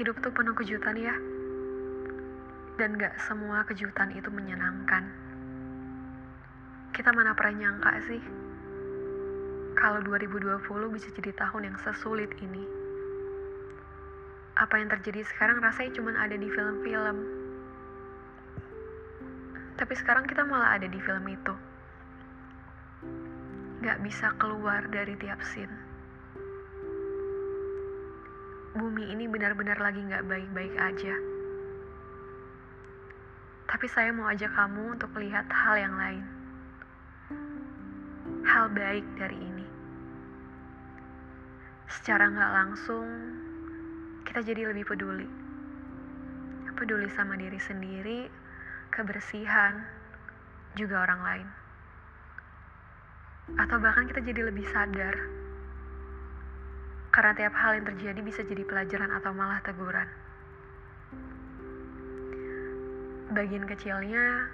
Hidup tuh penuh kejutan ya. Dan gak semua kejutan itu menyenangkan. Kita mana pernah nyangka sih kalau 2020 bisa jadi tahun yang sesulit ini. Apa yang terjadi sekarang rasanya cuma ada di film-film. Tapi sekarang kita malah ada di film itu. Gak bisa keluar dari tiap scene. Bumi ini benar-benar lagi gak baik-baik aja. Tapi saya mau ajak kamu untuk lihat hal yang lain. Hal baik dari ini. Secara gak langsung, kita jadi lebih peduli. Peduli sama diri sendiri, kebersihan, juga orang lain. Atau bahkan kita jadi lebih sadar. Karena tiap hal yang terjadi bisa jadi pelajaran atau malah teguran. Bagian kecilnya,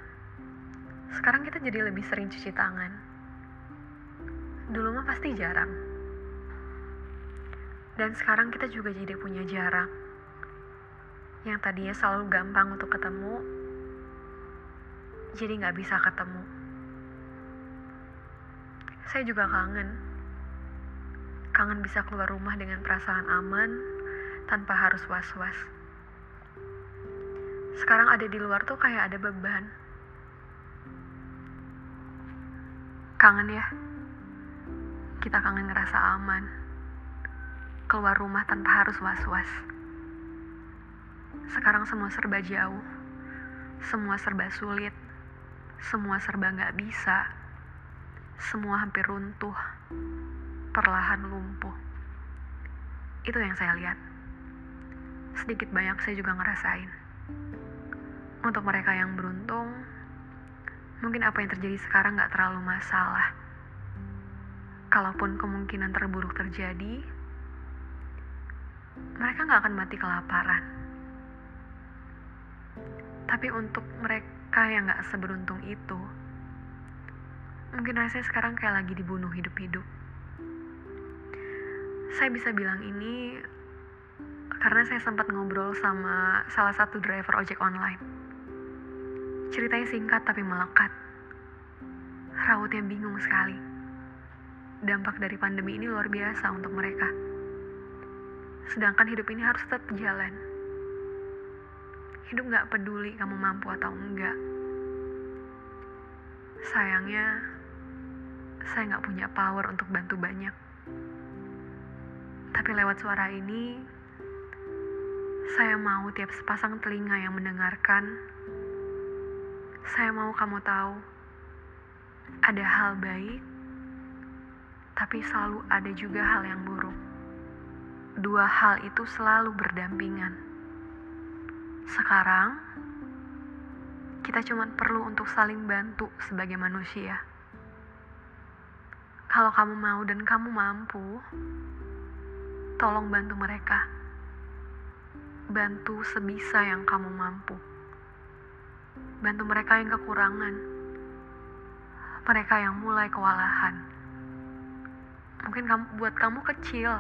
sekarang kita jadi lebih sering cuci tangan. Dulu mah pasti jarang. Dan sekarang kita juga jadi punya jarak. Yang tadinya selalu gampang untuk ketemu, jadi nggak bisa ketemu. Saya juga kangen. Kangen bisa keluar rumah dengan perasaan aman, tanpa harus was-was. Sekarang ada di luar tuh kayak ada beban. Kangen ya? Kita kangen ngerasa aman. Keluar rumah tanpa harus was-was. Sekarang semua serba jauh. Semua serba sulit. Semua serba nggak bisa. Semua hampir runtuh. Perlahan lumpuh. Itu yang saya lihat. Sedikit banyak saya juga ngerasain. Untuk mereka yang beruntung, mungkin apa yang terjadi sekarang nggak terlalu masalah. Kalaupun kemungkinan terburuk terjadi, mereka nggak akan mati kelaparan. Tapi untuk mereka yang nggak seberuntung itu, mungkin rasanya sekarang kayak lagi dibunuh hidup-hidup. Saya bisa bilang ini karena saya sempat ngobrol sama salah satu driver ojek online. Ceritanya singkat tapi melekat. Rautnya bingung sekali. Dampak dari pandemi ini luar biasa untuk mereka. Sedangkan hidup ini harus tetap jalan. Hidup gak peduli kamu mampu atau enggak. Sayangnya, saya gak punya power untuk bantu banyak. Tapi lewat suara ini, saya mau tiap sepasang telinga yang mendengarkan. Saya mau kamu tahu, ada hal baik, tapi selalu ada juga hal yang buruk. Dua hal itu selalu berdampingan. Sekarang, kita cuma perlu untuk saling bantu sebagai manusia. Kalau kamu mau dan kamu mampu, tolong bantu mereka. Bantu sebisa yang kamu mampu. Bantu mereka yang kekurangan. Mereka yang mulai kewalahan. Mungkin kamu, buat kamu kecil,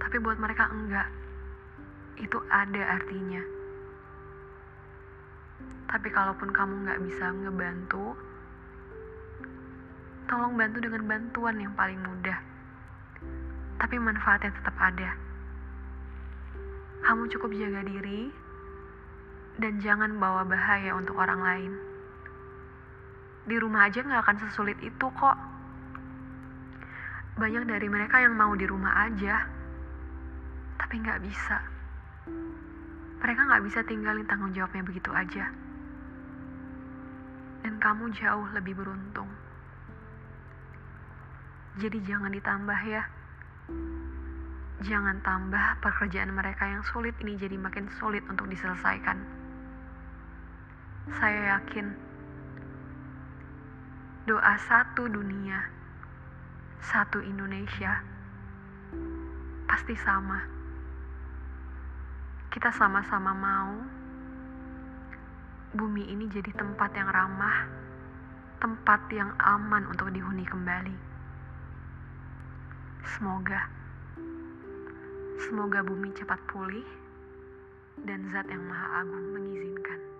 tapi buat mereka enggak. Itu ada artinya. Tapi kalaupun kamu nggak bisa ngebantu, tolong bantu dengan bantuan yang paling mudah. Tapi manfaatnya tetap ada. Kamu cukup jaga diri dan jangan bawa bahaya untuk orang lain. Di rumah aja nggak akan sesulit itu kok. Banyak dari mereka yang mau di rumah aja, tapi nggak bisa. Mereka nggak bisa tinggalin tanggung jawabnya begitu aja. Dan kamu jauh lebih beruntung. Jadi jangan ditambah ya. Jangan tambah pekerjaan mereka yang sulit ini jadi makin sulit untuk diselesaikan. Saya yakin doa satu dunia, satu Indonesia pasti sama. Kita sama-sama mau bumi ini jadi tempat yang ramah, tempat yang aman untuk dihuni kembali. Semoga Semoga bumi cepat pulih dan zat yang maha agung mengizinkan.